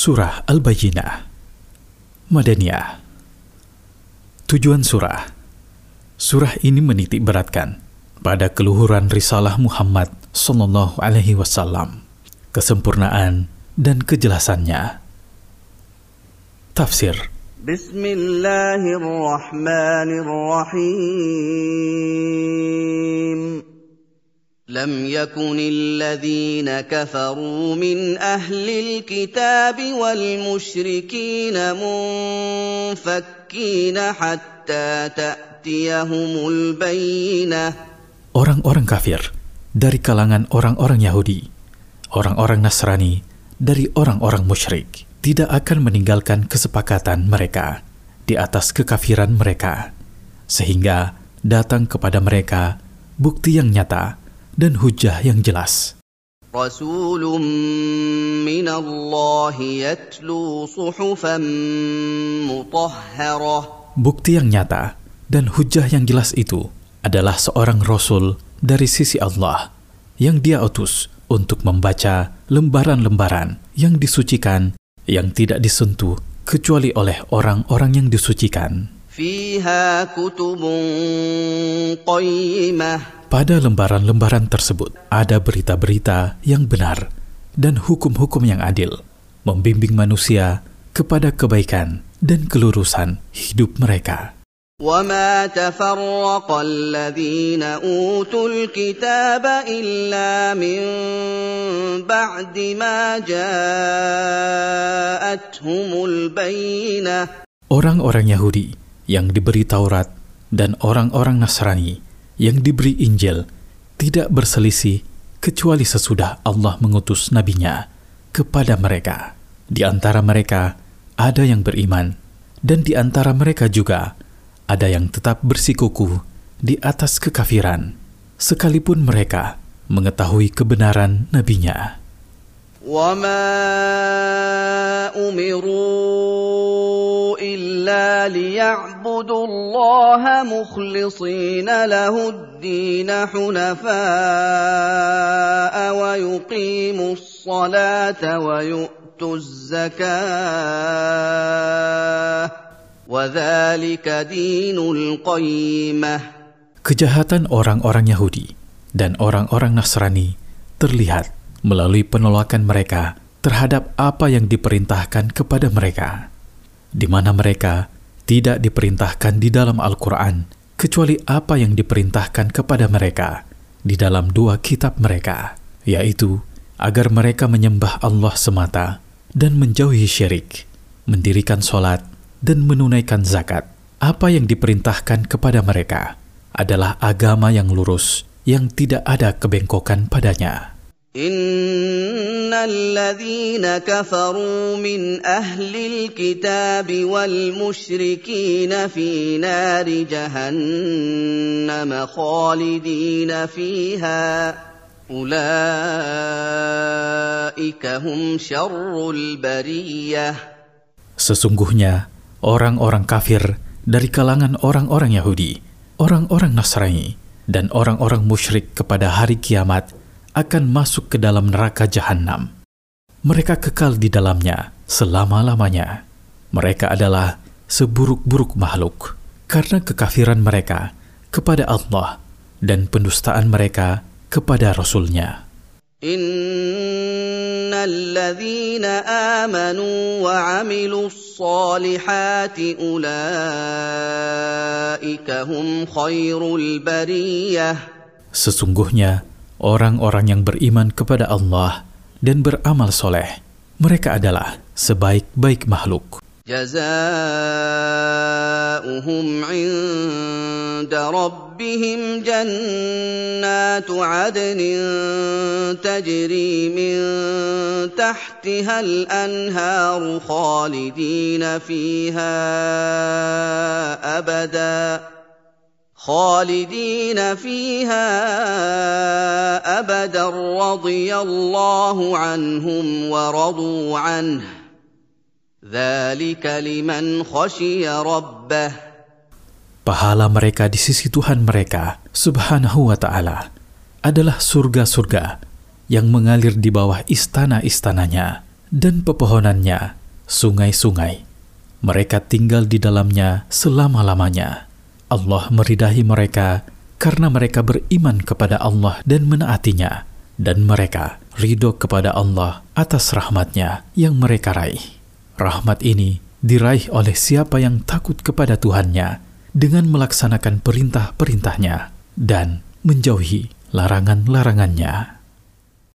Surah Al-Bayyinah. Madaniyah Tujuan surah. Surah ini menitik beratkan pada keluhuran risalah Muhammad Sallallahu Alaihi Wasallam, kesempurnaan dan kejelasannya. Tafsir. Bismillahirrahmanirrahim لم يكن الذين كفروا من أهل الكتاب والمشركين منفكين حتى تأتيهم البينة Orang-orang kafir dari kalangan orang-orang Yahudi, orang-orang Nasrani, dari orang-orang musyrik tidak akan meninggalkan kesepakatan mereka di atas kekafiran mereka, sehingga datang kepada mereka bukti yang nyata dan hujah yang jelas. رسول من الله يتلو صحفا مطهرة Bukti yang nyata dan hujah yang jelas itu adalah seorang rasul dari sisi Allah yang dia utus untuk membaca lembaran-lembaran yang disucikan yang tidak disentuh kecuali oleh orang-orang yang disucikan. فيها كتب قيمة Pada lembaran-lembaran tersebut ada berita-berita yang benar dan hukum-hukum yang adil, membimbing manusia kepada kebaikan dan kelurusan hidup mereka. وما تفرق الذين اوتوا الكتاب الا من بعد ما جاءتهم البينه Orang-orang Yahudi yang diberi Taurat dan orang-orang Nasrani yang diberi Injil tidak berselisih kecuali sesudah Allah mengutus nabinya kepada mereka. Di antara mereka ada yang beriman dan di antara mereka juga ada yang tetap bersikukuh di atas kekafiran sekalipun mereka mengetahui kebenaran nabinya. وما امروا الا ليعبدوا الله مخلصين له الدين حنفاء ويقيموا الصلاه ويؤتوا الزكاه وذلك دين القيمه Kejahatan orang-orang Yahudi dan orang-orang Nasrani terlihat melalui penolakan mereka terhadap apa yang diperintahkan kepada mereka, di mana mereka tidak diperintahkan di dalam Al-Quran kecuali apa yang diperintahkan kepada mereka di dalam dua kitab mereka, yaitu agar mereka menyembah Allah semata dan menjauhi syirik, mendirikan sholat, dan menunaikan zakat. Apa yang diperintahkan kepada mereka adalah agama yang lurus yang tidak ada kebengkokan padanya. ان الذين كفروا من اهل الكتاب والمشركين في نار جهنم خالدين فيها اولئك هم شر البريه Sesungguhnya orang-orang kafir dari kalangan orang-orang Yahudi, orang-orang Nasrani, dan orang-orang musyrik kepada hari kiamat akan masuk ke dalam neraka jahanam. Mereka kekal di dalamnya selama-lamanya. Mereka adalah seburuk-buruk makhluk karena kekafiran mereka kepada Allah dan pendustaan mereka kepada Rasulnya. ان الذين امنوا وعملوا الصالحات اولئك هم خير البريه Sesungguhnya orang-orang yang beriman kepada Allah dan beramal soleh, mereka adalah sebaik-baik makhluk. جزاؤهم عند ربهم جنات عدن تجري من تحتها الانهار خالدين فيها ابدا خالدين فيها ابدا رضي الله عنهم ورضوا عنه ذلك لمن خشي ربه Pahala mereka di sisi Tuhan mereka, subhanahu wa ta'ala, adalah surga-surga yang mengalir di bawah istana-istananya. dan pepohonannya, sungai-sungai. Mereka tinggal di dalamnya selama-lamanya. Allah meridahi mereka karena mereka beriman kepada Allah dan menaatinya, dan mereka ridho kepada Allah atas rahmatnya yang mereka raih. Rahmat ini diraih oleh siapa yang takut kepada Tuhannya dengan melaksanakan perintah-perintahnya dan menjauhi larangan-larangannya.